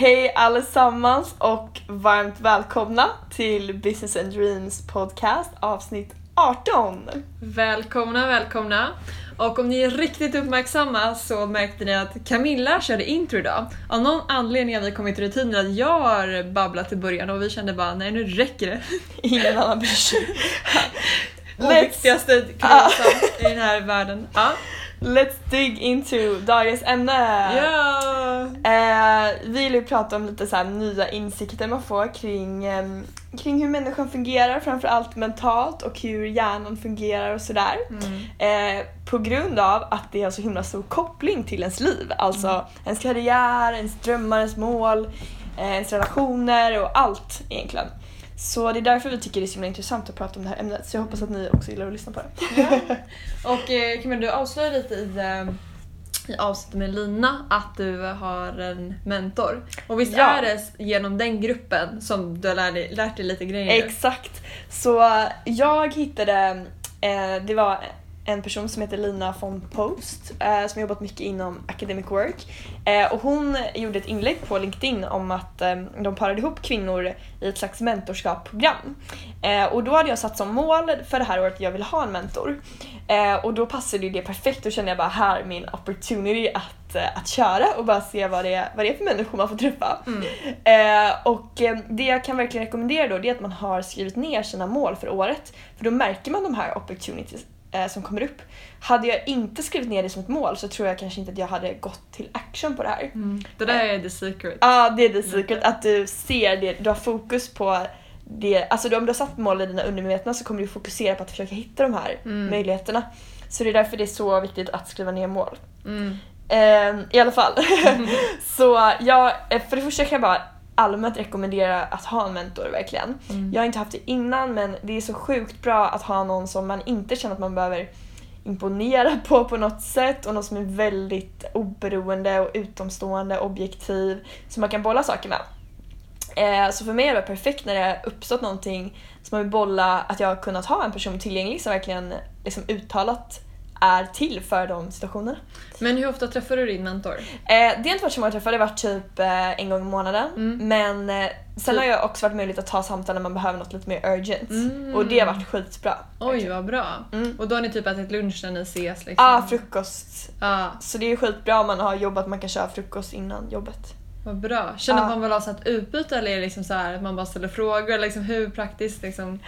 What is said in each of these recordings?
Hej allesammans och varmt välkomna till Business and Dreams podcast avsnitt 18. Välkomna, välkomna! Och om ni är riktigt uppmärksamma så märkte ni att Camilla körde intro idag. Av någon anledning har vi kommit till rutinen att jag har babblat i början och vi kände bara nej nu räcker det. Ingen annan bryr sig. Oviktigaste kreatören i den här världen. Ja. Let's dig into dagens ämne. Ja! Eh, vi vill prata om lite så nya insikter man får kring, ehm, kring hur människan fungerar, framförallt mentalt och hur hjärnan fungerar och sådär. Mm. Eh, på grund av att det har så himla stor koppling till ens liv. Alltså ens karriär, ens drömmar, ens mål, eh, ens relationer och allt egentligen. Så det är därför vi tycker det är så himla intressant att prata om det här ämnet. Så jag hoppas att ni också gillar att lyssna på det. Och eh, Camilla du avslöjade lite i, eh, i avsnittet med Lina att du har en mentor. Och visst Ja. är det genom den gruppen som du har lärt dig, lärt dig lite grejer? Exakt. Så jag hittade, eh, det var en person som heter Lina von Post eh, som jobbat mycket inom academic work. Eh, och hon gjorde ett inlägg på LinkedIn om att eh, de parade ihop kvinnor i ett slags mentorskapsprogram. Eh, och då hade jag satt som mål för det här året att jag ville ha en mentor. Eh, och då passade ju det perfekt, då kände jag bara här är min opportunity att, eh, att köra och bara se vad det, är, vad det är för människor man får träffa. Mm. Och det jag kan verkligen rekommendera då det är att man har skrivit ner sina mål för året. För då märker man de här opportunities eh, som kommer upp. Hade jag inte skrivit ner det som ett mål så tror jag kanske inte att jag hade gått till action på det här. Mm. Det där är the secret. Ja, det är the secret. Att du ser det, du har fokus på det. Alltså om du har satt mål i dina undermedvetna så kommer du fokusera på att försöka hitta de här Mm. möjligheterna. Så det är därför det är så viktigt att skriva ner mål. Mm. Ehm, I alla fall. så jag, eh, för det första kan jag bara allmänt rekommendera att ha en mentor verkligen. Mm. Jag har inte haft det innan men det är så sjukt bra att ha någon som man inte känner att man behöver imponera på på något sätt och någon som är väldigt oberoende och utomstående, objektiv, som man kan bolla saker med. Eh, så för mig är det perfekt när det har uppstått någonting som man vill bolla, att jag har kunnat ha en person tillgänglig som verkligen liksom uttalat är till för de situationerna. Men hur ofta träffar du din mentor? Eh, det har inte varit så många träffar, det har varit typ eh, en gång i månaden. Mm. Men eh, sen Typ. har jag också varit möjligt att ta samtal när man behöver något lite mer urgent. Mm. Och det har varit skitbra. Oj vad bra. Mm. Och då har ni typ ätit lunch när ni ses liksom? Ja, ah, frukost. Ja, Så det är skitbra om man har jobbat, man kan köra frukost innan jobbet. Vad bra. Känner Ja. man väl ha ett utbyte eller är det liksom så här att man bara ställer frågor? Eller liksom hur praktiskt liksom?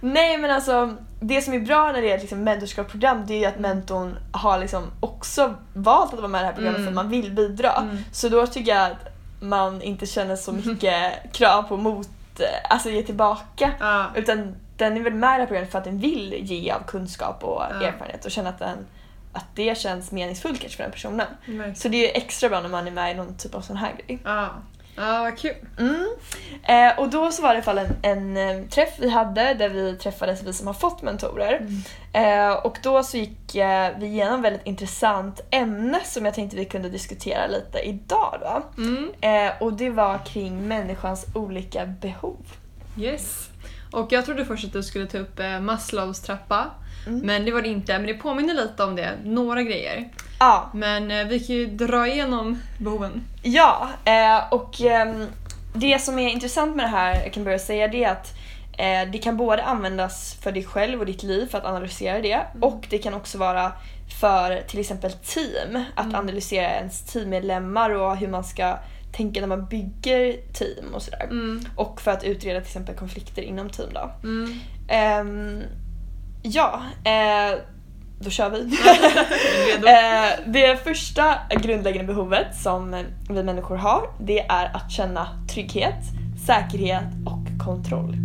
Nej men alltså, det som är bra när det är ett liksom, mentorskapsprogram det är ju att mentorn har liksom också valt att vara med i det här programmet Mm. för att man vill bidra. Mm. Så då tycker jag att man inte känner så mycket krav på mot, alltså ge tillbaka. Ja. Utan den är väl med i det här programmet för att den vill ge av kunskap och Ja. erfarenhet och känna att, den, att det känns meningsfullt kanske för den personen. verkligen. Så det är ju extra bra när man är med i någon typ av sån här grej. Ja. Ja, vad kul. Mm. Eh, och då så var det i alla fall en, en eh, träff vi hade där vi träffades, vi som har fått mentorer. Eh, och då så gick eh, vi igenom väldigt intressant ämne som jag tänkte vi kunde diskutera lite idag. Då. Mm. Eh, och det var kring människans olika behov. Yes. Och jag trodde först att du skulle ta upp eh, Maslows trappa. Mm. Men det var det inte. Men det påminner lite om det. Några grejer. Ja, Men eh, vi kan ju dra igenom behoven. Ja, eh, och ehm, det som är intressant med det här, jag kan börja säga, det är att det kan både användas för dig själv och ditt liv för att analysera det och det kan också vara för till exempel team, att Mm. analysera ens teammedlemmar och hur man ska tänka när man bygger team och sådär. Mm. Och för att utreda till exempel konflikter inom team då. Mm. Ehm, ja, eh, då kör vi. Eh, det första grundläggande behovet som vi människor har det är att känna trygghet, säkerhet och kontroll.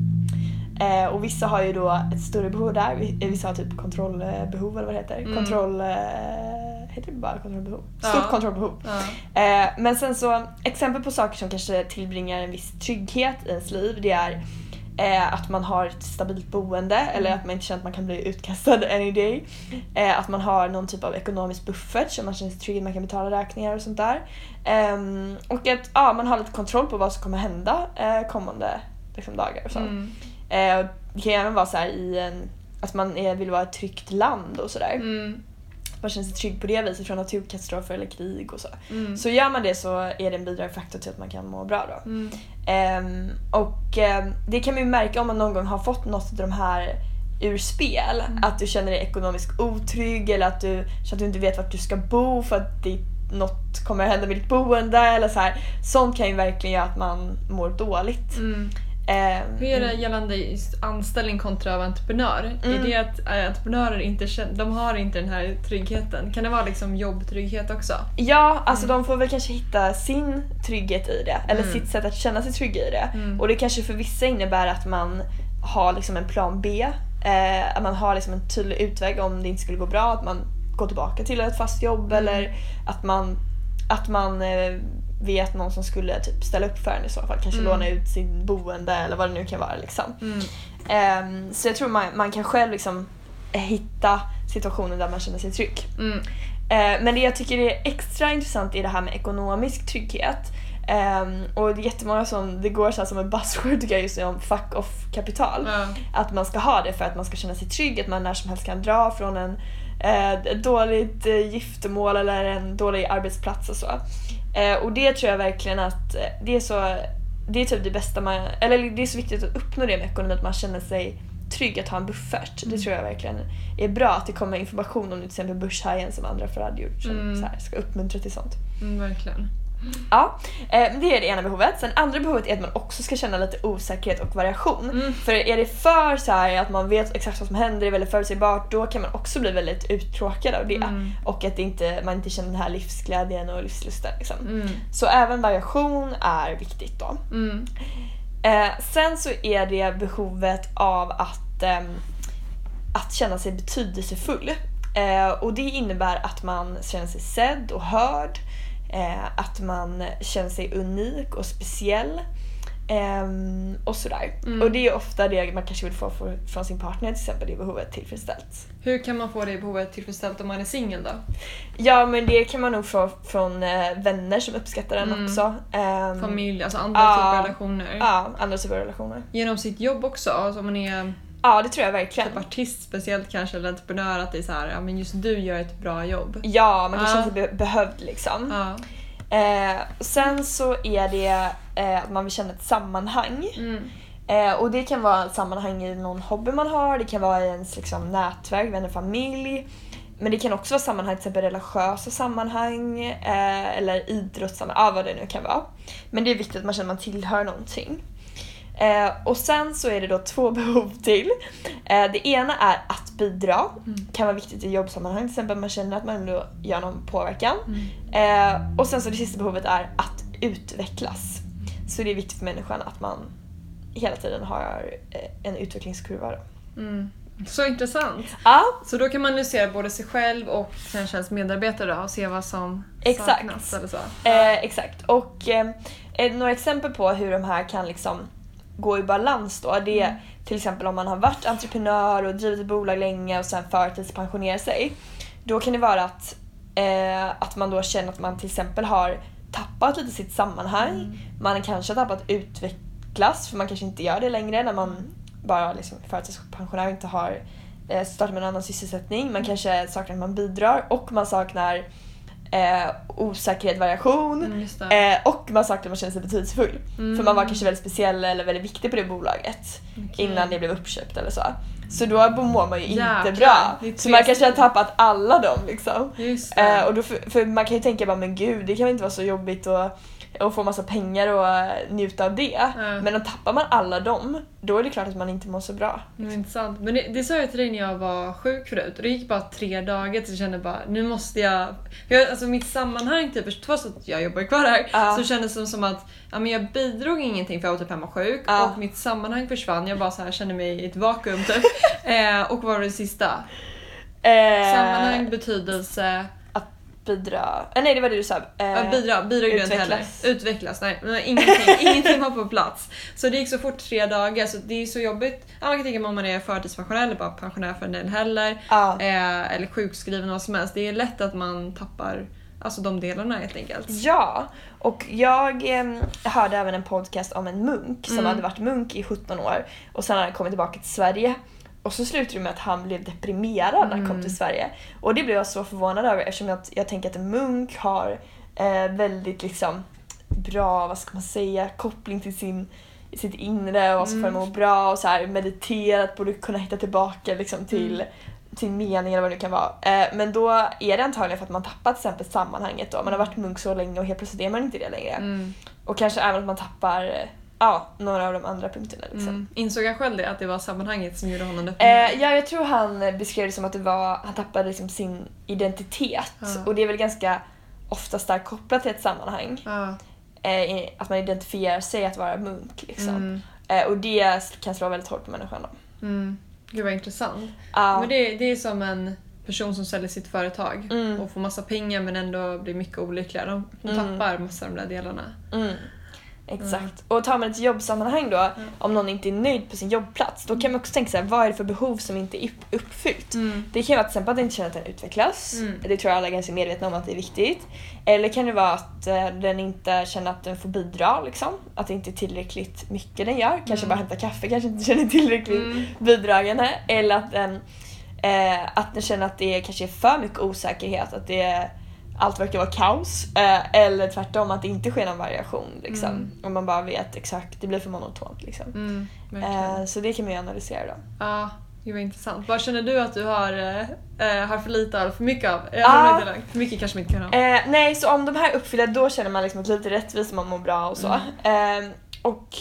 Eh, och vissa har ju då ett större behov där, Vi- vissa har typ kontrollbehov eller vad det heter. Mm. Kontroll... Eh, heter det bara kontrollbehov? Stort Ja. kontrollbehov. Ja. Eh, men sen så, exempel på saker som kanske tillbringar en viss trygghet i ens liv det är eh, att man har ett stabilt boende eller att man inte känner att man kan bli utkastad any day. Eh, att man har någon typ av ekonomisk buffert så man känner sig trygg, man kan betala räkningar och sånt där. Ehm, och att ja, man har lite kontroll på vad som kommer hända eh, kommande liksom, dagar. Och så. Mm. Eh, och det kan även vara så här i en, att man är, vill vara ett tryggt land och sådär. Mm. Man känner sig trygg på det viset från naturkatastrofer eller krig och så. Mm. Så gör man det så är det en bidragande faktor till att man kan må bra då. Mm. Ehm, och ehm, det kan man ju märka om man någon gång har fått något av de här ur spel. Mm. Att du känner dig ekonomiskt otrygg eller att du, så att du inte vet vart du ska bo för att det, något kommer att hända med ditt boende eller så här. Sånt kan ju verkligen göra att man mår dåligt. Mm. Ehm, Hur är det gällande just anställning kontra entreprenör? Mm. Är det att äh, entreprenörer inte känner, de har inte den här tryggheten? Kan det vara liksom jobbtrygghet också? Ja, alltså de får väl kanske hitta sin trygghet i det. Eller Mm. sitt sätt att känna sig trygg i det. Mm. Och det kanske för vissa innebär att man har liksom en plan B. Eh, att man har liksom en tydlig utväg om det inte skulle gå bra. Att man går tillbaka till ett fast jobb Mm. eller att man, att man eh, vet någon som skulle typ ställa upp för en i så fall. Kanske Mm. låna ut sin boende eller vad det nu kan vara. Liksom. Mm. Ehm, så jag tror man, man kan själv liksom hitta situationer där man känner sig trygg. Mm. Eh, Men det jag tycker är extra intressant är det här med ekonomisk trygghet. Ehm, och det är jättemånga som, det går så här som en buzzword tycker jag just nu om fuck off kapital. Ja. Att man ska ha det för att man ska känna sig trygg, att man när som helst kan dra från en eh, ett dåligt eh, giftermål eller en dålig arbetsplats och så. Eh, och det tror jag verkligen att eh, det är så, det är typ det bästa man, eller det är så viktigt att uppnå det med ekonomi, att man känner sig trygg att ha en buffert. Det Mm. tror tror jag verkligen är bra att det kommer information om till exempel börshajen som andra för hade gjort som Mm. så här, ska uppmuntra till sånt. Mm, verkligen. Ja, eh, det är det ena behovet. Sen andra behovet är att man också ska känna lite osäkerhet och variation. Mm. För är det för så här att man vet exakt vad som händer, det är väldigt förutsägbart, då kan man också bli väldigt uttråkad av det. Mm. Och att inte, man inte känner den här livsglädjen och livslusten. Liksom. Mm. Så även variation är viktigt då. Mm. Eh, sen så är det behovet av att, ehm, att känna sig betydelsefull. Eh, och det innebär att man känner sig sedd och hörd. Eh, att man känner sig unik och speciell. ehm, och sådär. Mm. Och det är ofta det man kanske vill få från sin partner till exempel, det behovet tillfredsställt. Hur kan man få det behovet tillfredsställt om man är singel då? Ja men det kan man nog få från eh, vänner som uppskattar den Mm. också. Ehm, Familj, alltså andra Ja. typer av relationer. Ja, andra typer av relationer. Genom sitt jobb också, alltså om man är Ja det tror jag verkligen. typ artist speciellt kanske eller entreprenör att det är så här, ja men just du gör ett bra jobb. Ja, man kan Ja. känna sig be- behövd liksom. Ja. Eh, sen så är det eh, att man vill känna ett sammanhang. Mm. Eh, och det kan vara ett sammanhang i någon hobby man har, det kan vara i ens liksom, nätverk, vänner, familj. Men det kan också vara sammanhang, till exempel religiösa sammanhang eh, eller idrottssammanhang, ja, vad det nu kan vara. Men det är viktigt att man känner att man tillhör någonting. Eh, och sen så är det då två behov till. Eh, det ena är att bidra. Mm. kan vara viktigt i jobbsammanhang, till exempel man känner att man ändå gör någon påverkan. Mm. Eh, och sen så det sista behovet är att utvecklas. Så det är viktigt för människan att man hela tiden har eh, en utvecklingskurva. Mm. Så intressant. Ja, Så då kan man analysera både sig själv och kanske ens medarbetare och se vad som Exakt. saknas eller så. eh, exakt. Och eh, några exempel på hur de här kan liksom gå i balans då, det är Mm. till exempel om man har varit entreprenör och drivit ett bolag länge och sen förtidspensionerar sig. Då kan det vara att, eh, att man då känner att man till exempel har tappat lite sitt sammanhang. Mm. Man kanske har tappat utvecklas för man kanske inte gör det längre när man bara liksom förtidspensionär och inte har eh, startat med en annan sysselsättning. Man kanske saknar att man bidrar och man saknar eh, osäkerhet, variation. Mm. Eh, och man saknar man känner sig betydelsefull. Mm. För man var kanske väldigt speciell eller väldigt viktig på det bolaget Okej. innan det blev uppköpt eller så. Så då mår man ju Jäklar, inte bra. Så man kanske har tappat alla dem liksom. Eh, och då för, för man kan ju tänka bara men gud det kan väl inte vara så jobbigt att, att få massa pengar och njuta av det. Mm. Men om tappar man alla dem då är det klart att man inte mår så bra. Det var intressant. Men det, det sa jag till dig när jag var sjuk förut och det gick bara tre dagar tills jag kände bara nu måste jag... För jag alltså mitt sammanhang, typ, trots att jag jobbar kvar här, Ja. så kändes det som att ja, men jag bidrog ingenting för jag var typ hemma sjuk Ja. och mitt sammanhang försvann. Jag bara så här kände mig i ett vakuum typ. eh, och vad var det sista? Eh, Sammanhang, betydelse, Bidra. Eh, nej det var det du sa. Eh, Ja, bidra, bidra jag inte heller. utvecklas. Nej. men Ingenting, ingenting var på plats. Så det gick så fort tre dagar så det är så jobbigt. Ja, man kan tänka om man är förtidspensionär eller bara pensionär för en del heller. Ja. Eh, eller sjukskriven vad som helst. Det är lätt att man tappar alltså, de delarna helt enkelt. Ja, och jag eh, hörde även en podcast om en munk som Mm. hade varit munk i 17 år och sen hade han kommit tillbaka till Sverige. Och så slutade det med att han blev deprimerad när han kom Mm. till Sverige. Och det blev jag så förvånad över eftersom jag, jag tänker att en munk har eh, väldigt liksom bra, vad ska man säga, koppling till sin sitt inre och så får Mm. må bra och så här mediterat, borde kunna hitta tillbaka liksom till Mm. till mening eller vad det nu kan vara. Eh, men då är det antagligen för att man tappar till exempel sammanhanget då. Man har varit munk så länge och helt plötsligt är man inte det längre. Mm. Och kanske även att man tappar eh, ja, några av de andra punkterna. Liksom. Mm. Insåg han själv det, att det var sammanhanget som gjorde honom deprimerad? Eh, ja, jag tror han beskrev det som att det var, han tappade liksom sin identitet. Ja. Och det är väl ganska ofta starkt kopplat till ett sammanhang. Ja. Eh, att man identifierar sig att vara munk. Liksom. Mm. Eh, och det kan slå väldigt hårt på människan. Då. Mm. Gud vad intressant. Ja. Men det, det är som en person som säljer sitt företag Mm. och får massa pengar men ändå blir mycket olyckliga. De, de Mm. tappar massa av de där delarna. Mm. Exakt. Och tar man ett jobbsammanhang då, om någon inte är nöjd på sin jobbplats, då kan man också tänka sig vad är det för behov som inte är upp- uppfyllt? Mm. Det kan ju vara till exempel att den inte känner att den utvecklas. Mm. Det tror jag alla är ganska medvetna om att det är viktigt. Eller kan det vara att eh, den inte känner att den får bidra liksom. Att det inte är tillräckligt mycket den gör. Kanske Mm. bara hämta kaffe, kanske inte känner tillräckligt Mm. bidragande. Eller att den, eh, att den känner att det kanske är för mycket osäkerhet. Att det är, allt verkar vara kaos. Eh, eller tvärtom att det inte sker någon variation. Liksom. Mm. Om man bara vet exakt, det blir för monotont. Liksom. Mm. Eh, så det kan man ju analysera då. Ja, det var intressant. Vad känner du att du har, eh, har för lite av, för mycket av? Jag inte. För mycket kanske man inte kan ha. Nej, så om de här är uppfyllda då känner man liksom ett lite rättvist och man mår bra och så. Eh, och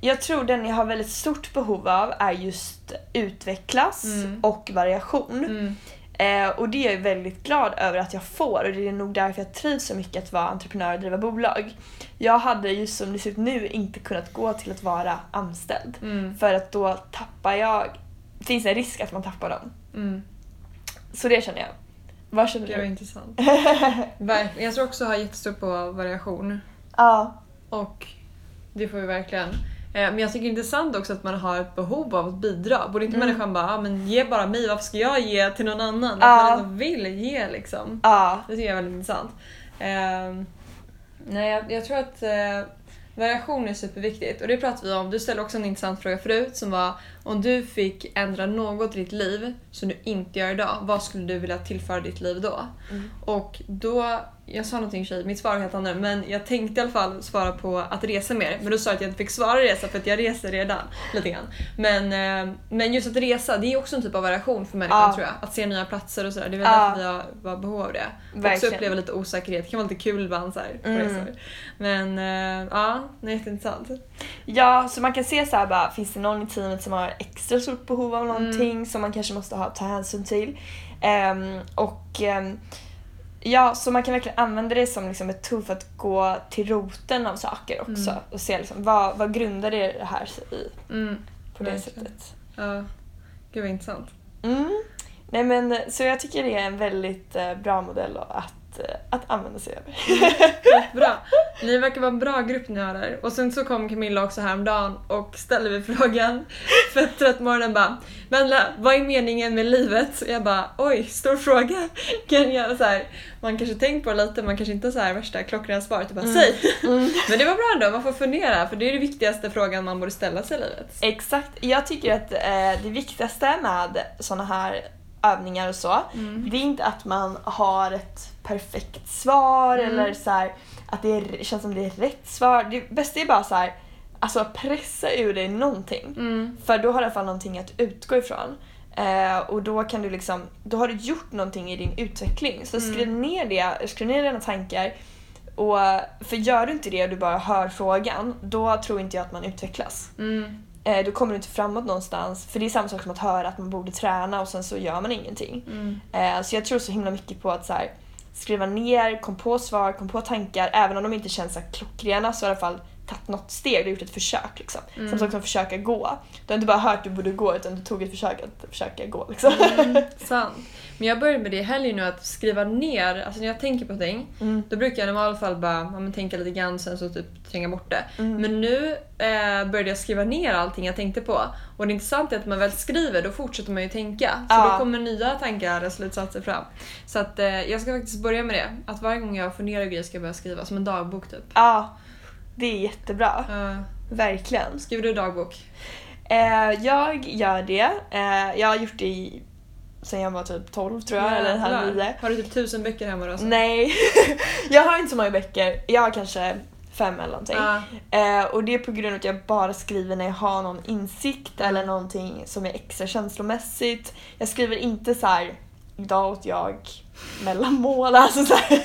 jag tror den jag har väldigt stort behov av är just utvecklas Mm. och variation. Eh, och det är jag väldigt glad över att jag får och det är nog därför jag trivs så mycket att vara entreprenör och driva bolag. Jag hade just som det ser ut nu inte kunnat gå till att vara anställd. Mm. För att då tappar jag, det finns en risk att man tappar dem. Mm. Så det känner jag. Vad känner Det var du? intressant. Verkligen. Jag tror också att ha jättestor på variation. Ja. Och det får vi verkligen. Eh, Men jag tycker det är intressant också att man har ett behov av att bidra. Borde inte Mm. människan bara ah, men ge bara mig, varför ska jag ge till någon annan? Ja. Att man ändå vill ge liksom. Ja. Det tycker jag är väldigt intressant. Eh, nej, jag, jag tror att eh, variation är superviktigt. Och det pratade vi om. Du ställde också en intressant fråga förut som var om du fick ändra något i ditt liv som du inte gör idag, vad skulle du vilja tillföra ditt liv då? Mm. Och då, jag sa någonting tjej, mitt svar var helt annorlunda men jag tänkte i alla fall svara på att resa mer. Men du sa att jag inte fick svara resa för att jag reser redan lite grann. Men, eh, men just att resa, det är också en typ av variation för människan Ja. tror jag. Att se nya platser och sådär. Det är väl Ja. därför vi har, behov av det. Också Verkligen. uppleva lite osäkerhet, det kan vara lite kul ibland så här, på Mm. resor. Men eh, ja, det är jätteintressant. Ja, så man kan se så här bara, finns det någon i teamet som har extra stort behov av någonting Mm. som man kanske måste ha, ta hänsyn till. Ehm, och ehm, ja, så man kan verkligen använda det som liksom ett för att gå till roten av saker också. Mm. Och se liksom, vad, vad grundar det här sig i Mm. på det Verkligen. sättet. Ja, gud vad intressant. Mm. Nej men så jag tycker det är en väldigt eh, bra modell att, eh, att använda sig av. Bra. Ni verkar vara en bra grupp ni har där. Och sen så kom Camilla också häromdagen och ställde mig frågan för trött morgonen bara Vendela, vad är meningen med livet? Jag bara oj, stor fråga. Kan jag så här, man kanske tänkt på det lite, man kanske inte så här värsta klockrena svaret bara säg. Mm. Men det var bra ändå, man får fundera för det är det viktigaste frågan man borde ställa sig i livet. Exakt. Jag tycker att eh, det viktigaste med såna här övningar och så, Mm. det är inte att man har ett perfekt svar Mm. eller så här, att det är, känns som det är rätt svar. Det bästa är bara så här, alltså pressa ur dig någonting. Mm. För då har du i alla fall någonting att utgå ifrån. Eh, och då kan du liksom, då har du gjort någonting i din utveckling. Så Mm. skriv ner det, skriv ner dina tankar. Och, för gör du inte det och du bara hör frågan, då tror inte jag att man utvecklas. Mm. Eh, då kommer du inte framåt någonstans. För det är samma sak som att höra att man borde träna och sen så gör man ingenting. Mm. Eh, så jag tror så himla mycket på att så här, skriva ner, kom på svar, kom på tankar. Även om de inte känns så klockrena så i alla fall tagit något steg, du har gjort ett försök. Liksom. Mm. Samma sak som att försöka gå. Du har inte bara hört att du borde gå utan du tog ett försök att försöka gå. Liksom. Mm. Sant. Men jag började med det i helgen nu att skriva ner, alltså när jag tänker på ting Mm. Då brukar jag i alla fall bara ja, men tänka lite grann sen så typ tränga bort det. Mm. Men nu eh, började jag skriva ner allting jag tänkte på. Och det intressanta är att man väl skriver då fortsätter man ju tänka. Så Ja. då kommer nya tankar och slutsatser fram. Så att eh, jag ska faktiskt börja med det. Att varje gång jag funderar på grejer ska jag börja skriva som en dagbok typ. Ja, det är jättebra. Uh, Verkligen. skriver du dagbok? Eh, jag gör det. Eh, jag har gjort det i, sen jag var typ 12 tror jag, eller halv nio. Har du typ tusen böcker hemma då? alltså? Nej, jag har inte så många böcker. Jag har kanske fem eller någonting. Ja. Eh, och det är på grund av att jag bara skriver när jag har någon insikt eller någonting som är extra känslomässigt. Jag skriver inte så här idag åt jag mellanmål, alltså så här.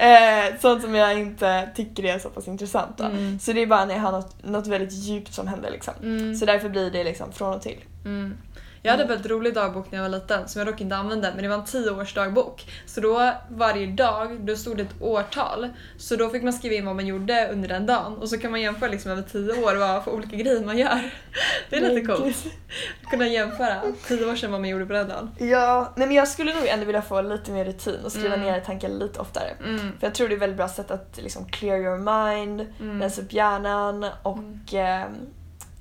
Eh, Sånt som jag inte tycker är så pass intressant. Mm. Så det är bara när jag har något, något väldigt djupt som händer liksom. Mm. Så därför blir det liksom från och till. Mm. Jag hade en väldigt rolig dagbok när jag var liten som jag dock inte använde men det var en 10 års dagbok. Så då varje dag, då stod det ett årtal. Så då fick man skriva in vad man gjorde under den dagen och så kan man jämföra liksom över 10 år vad för olika grejer man gör. Det är lite coolt. Att kunna jämföra 10 år sedan vad man gjorde på den dagen. Ja, nej men jag skulle nog ändå vilja få lite mer rutin och skriva Mm. ner tankar lite oftare. Mm. För jag tror det är ett väldigt bra sätt att liksom clear your mind, Mm. rensa upp hjärnan och eh,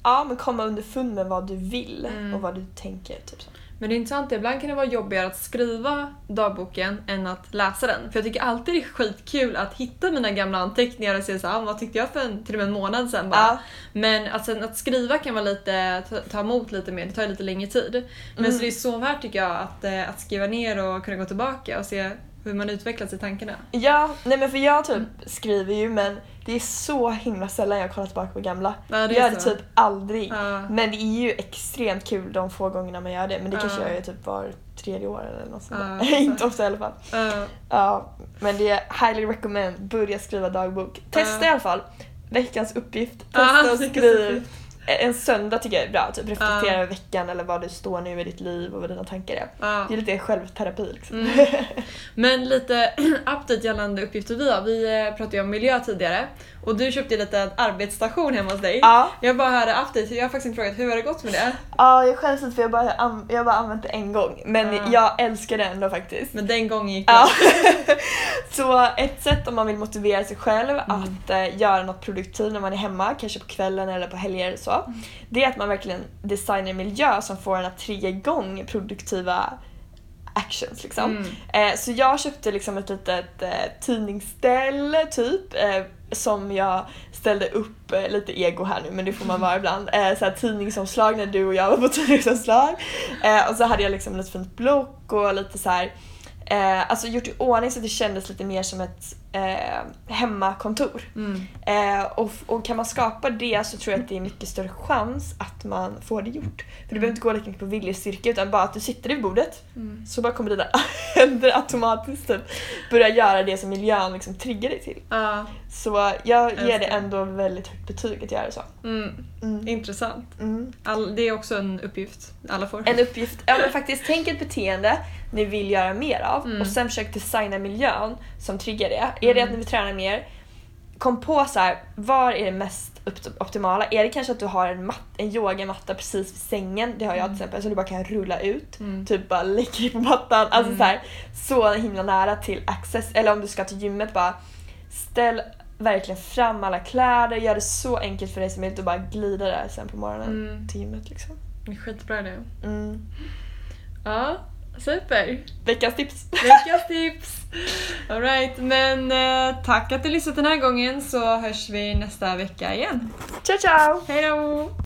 ja, men komma underfund med vad du vill Mm. och vad du tänker. Typ så. Men det är intressant, ibland kan det vara jobbigare att skriva dagboken än att läsa den. För jag tycker alltid det är skitkul att hitta mina gamla anteckningar och se så, ah, vad tyckte jag för en, till och med en månad sedan bara. Ja. Men att, sen, att skriva kan vara lite, ta, ta emot lite mer, det tar lite längre tid. Men Mm. så det är så värt tycker jag att, eh, att skriva ner och kunna gå tillbaka och se hur man utvecklas i tankarna. Ja, nej men för jag typ skriver ju men det är så himla sällan jag kollar tillbaka på gamla. Ja, jag det gör är det typ aldrig. Ja. Men det är ju extremt kul de få gångerna man gör det. Men det kanske Ja. jag gör typ var tredje år eller något sånt där. Inte ofta i alla fall. Ja. Men det är highly recommend. Börja skriva dagbok. Testa i alla fall. Veckans uppgift. Testa och skriv. Uppgift. En söndag tycker jag är bra. Typ reflektera över veckan eller vad du står nu i ditt liv och vad dina tankar är. Det är lite självterapi liksom. Mm. Men lite update gällande uppgifter vi har. Vi eh, pratade ju om miljö tidigare och du köpte ju lite arbetsstation hemma hos dig. Ja, Jag bara hörde update, jag har faktiskt inte frågat hur har det gått med det? ja, jag skäms lite för jag bara, jag har bara använt det en gång. Men Ja. jag älskar det ändå faktiskt. Men den gången gick det. Ja. Så ett sätt om man vill motivera sig själv Mm. att eh, göra något produktivt när man är hemma, kanske på kvällen eller på helger så. Mm. Det är att man verkligen designar en miljö som får en att trigga igång produktiva actions liksom. Mm. Eh, så jag köpte liksom ett litet eh, tidningsställ typ eh, som jag ställde upp, eh, lite ego här nu men det får man vara ibland, eh, så här, tidningsomslag när du och jag var på tidningsomslag. Och så hade jag liksom lite fint block och lite så här Eh, alltså gjort i ordning så att det kändes lite mer som ett eh, hemmakontor. Mm. Eh, och, och kan man skapa det så tror jag att det är mycket större chans att man får det gjort. För du behöver inte gå lika mycket på viljestyrka utan bara att du sitter vid bordet Mm. så bara kommer dina händer automatiskt typ börja göra det som miljön liksom triggar dig till. Ja. Så jag ger det ändå väldigt högt betyg att göra så. Mm. Mm. Intressant. Mm. All, det är också en uppgift alla får. En uppgift, ja men faktiskt tänk ett beteende ni vill göra mer av Mm. och sen försök designa miljön som triggar det. Är det att Mm. ni vill träna mer, kom på så här, var är det mest opt- optimala? Är det kanske att du har en, mat- en yogamatta precis vid sängen, det har jag till exempel, som du bara kan rulla ut. Mm. Typ bara lägga dig på mattan, alltså Mm. så här, så himla nära till access. Eller om du ska till gymmet bara ställ verkligen fram alla kläder, gör det så enkelt för dig som möjligt och bara glida där sen på morgonen Mm. till gymmet liksom. Skitbra det. Mm. Ja, super. Veckans tips! Veckans tips! Alright, men eh, tack att du lyssnat den här gången så hörs vi nästa vecka igen. Ciao ciao! Hej då!